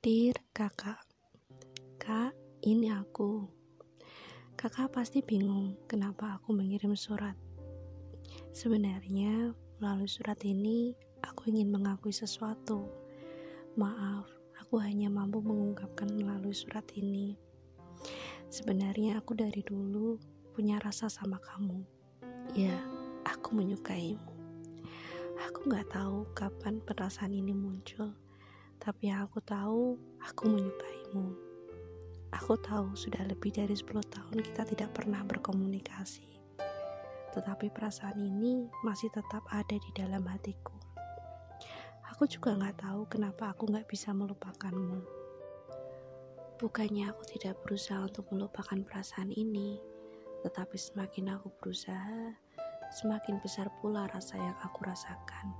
Dear kakak, kak ini aku. Kakak pasti bingung kenapa aku mengirim surat. Sebenarnya melalui surat ini aku ingin mengakui sesuatu. Maaf, aku hanya mampu mengungkapkan melalui surat ini. Sebenarnya aku dari dulu punya rasa sama kamu. Ya, aku menyukaimu. Aku gak tahu kapan perasaan ini muncul, tapi yang aku tahu, aku menyukaimu. Aku tahu sudah lebih dari 10 tahun kita tidak pernah berkomunikasi, tetapi perasaan ini masih tetap ada di dalam hatiku. Aku juga gak tahu kenapa aku gak bisa melupakanmu. Bukannya aku tidak berusaha untuk melupakan perasaan ini, tetapi semakin aku berusaha, semakin besar pula rasa yang aku rasakan.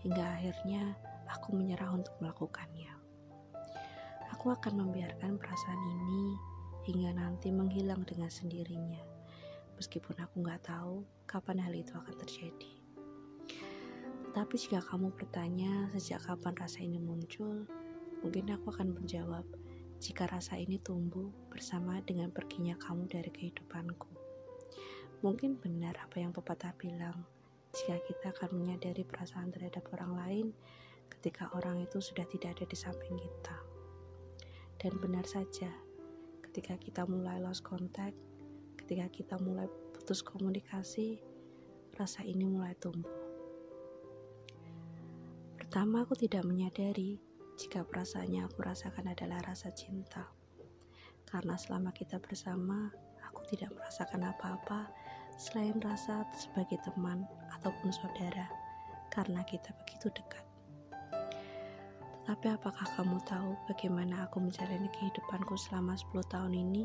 Hingga akhirnya aku menyerah untuk melakukannya. Aku akan membiarkan perasaan ini hingga nanti menghilang dengan sendirinya. Meskipun aku nggak tahu kapan hal itu akan terjadi. Tetapi jika kamu bertanya sejak kapan rasa ini muncul, mungkin aku akan menjawab jika rasa ini tumbuh bersama dengan perginya kamu dari kehidupanku. Mungkin benar apa yang pepatah bilang, jika kita akan menyadari perasaan terhadap orang lain ketika orang itu sudah tidak ada di samping kita. Dan benar saja, ketika kita mulai lost contact, ketika kita mulai putus komunikasi, rasa ini mulai tumbuh. Pertama, aku tidak menyadari jika perasaannya aku rasakan adalah rasa cinta. Karena selama kita bersama, aku tidak merasakan apa-apa selain rasa sebagai teman ataupun saudara karena kita begitu dekat. Tetapi apakah kamu tahu bagaimana aku menjalani kehidupanku selama 10 tahun ini?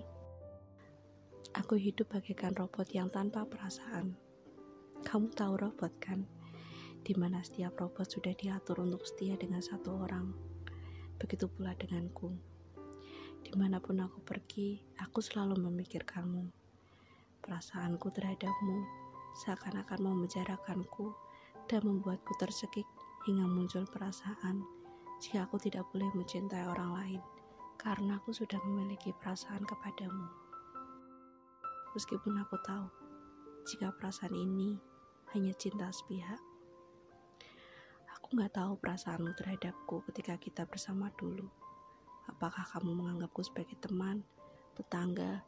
Aku hidup bagaikan robot yang tanpa perasaan. Kamu tahu robot kan? Di mana setiap robot sudah diatur untuk setia dengan satu orang. Begitu pula denganku. Di mana pun aku pergi, aku selalu memikirkanmu. Perasaanku terhadapmu seakan-akan memenjarakanku dan membuatku tersekik hingga muncul perasaan jika aku tidak boleh mencintai orang lain karena aku sudah memiliki perasaan kepadamu. Meskipun aku tahu jika perasaan ini hanya cinta sepihak. Aku gak tahu perasaanmu terhadapku ketika kita bersama dulu. Apakah kamu menganggapku sebagai teman, tetangga,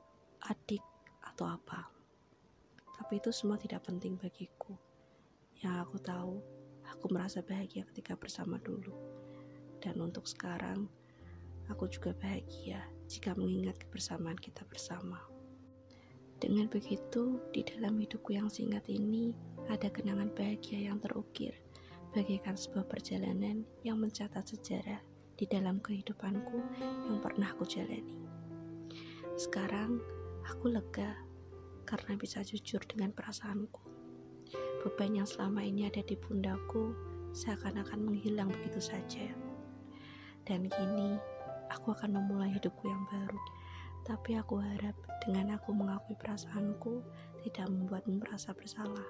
adik, atau apa. Tapi itu semua tidak penting bagiku. Yang aku tahu, aku merasa bahagia ketika bersama dulu. Dan untuk sekarang, aku juga bahagia jika mengingat kebersamaan kita bersama. Dengan begitu, di dalam hidupku yang singkat ini, ada kenangan bahagia yang terukir, bagaikan sebuah perjalanan yang mencatat sejarah di dalam kehidupanku yang pernah aku jalani. Sekarang aku lega karena bisa jujur dengan perasaanku. Beban yang selama ini ada di pundakku seakan-akan menghilang begitu saja. Dan kini aku akan memulai hidupku yang baru. Tapi aku harap dengan aku mengakui perasaanku tidak membuatmu merasa bersalah.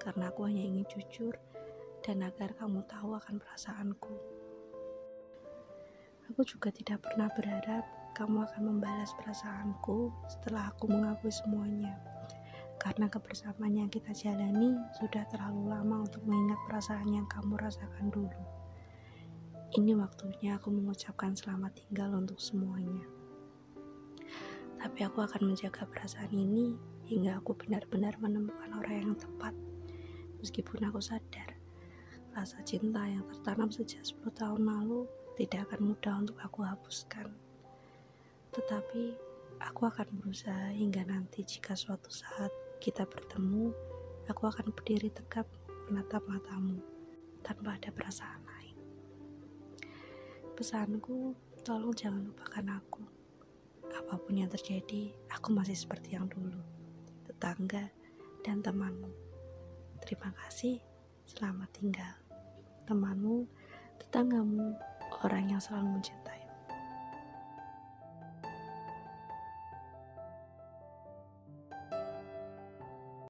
Karena aku hanya ingin jujur dan agar kamu tahu akan perasaanku. Aku juga tidak pernah berharap kamu akan membalas perasaanku setelah aku mengakui semuanya. Karena kebersamaan yang kita jalani sudah terlalu lama untuk mengingat perasaan yang kamu rasakan dulu. Ini waktunya aku mengucapkan selamat tinggal untuk semuanya. Tapi aku akan menjaga perasaan ini hingga aku benar-benar menemukan orang yang tepat. Meskipun aku sadar, rasa cinta yang tertanam sejak 10 tahun lalu tidak akan mudah untuk aku hapuskan. Tetapi aku akan berusaha hingga nanti jika suatu saat kita bertemu, aku akan berdiri tegap menatap matamu tanpa ada perasaan lain. Pesanku, tolong jangan lupakan aku. Apa pun yang terjadi, aku masih seperti yang dulu, tetangga dan temanmu. Terima kasih, selamat tinggal. Temanmu, tetanggamu, orang yang selalu mencintai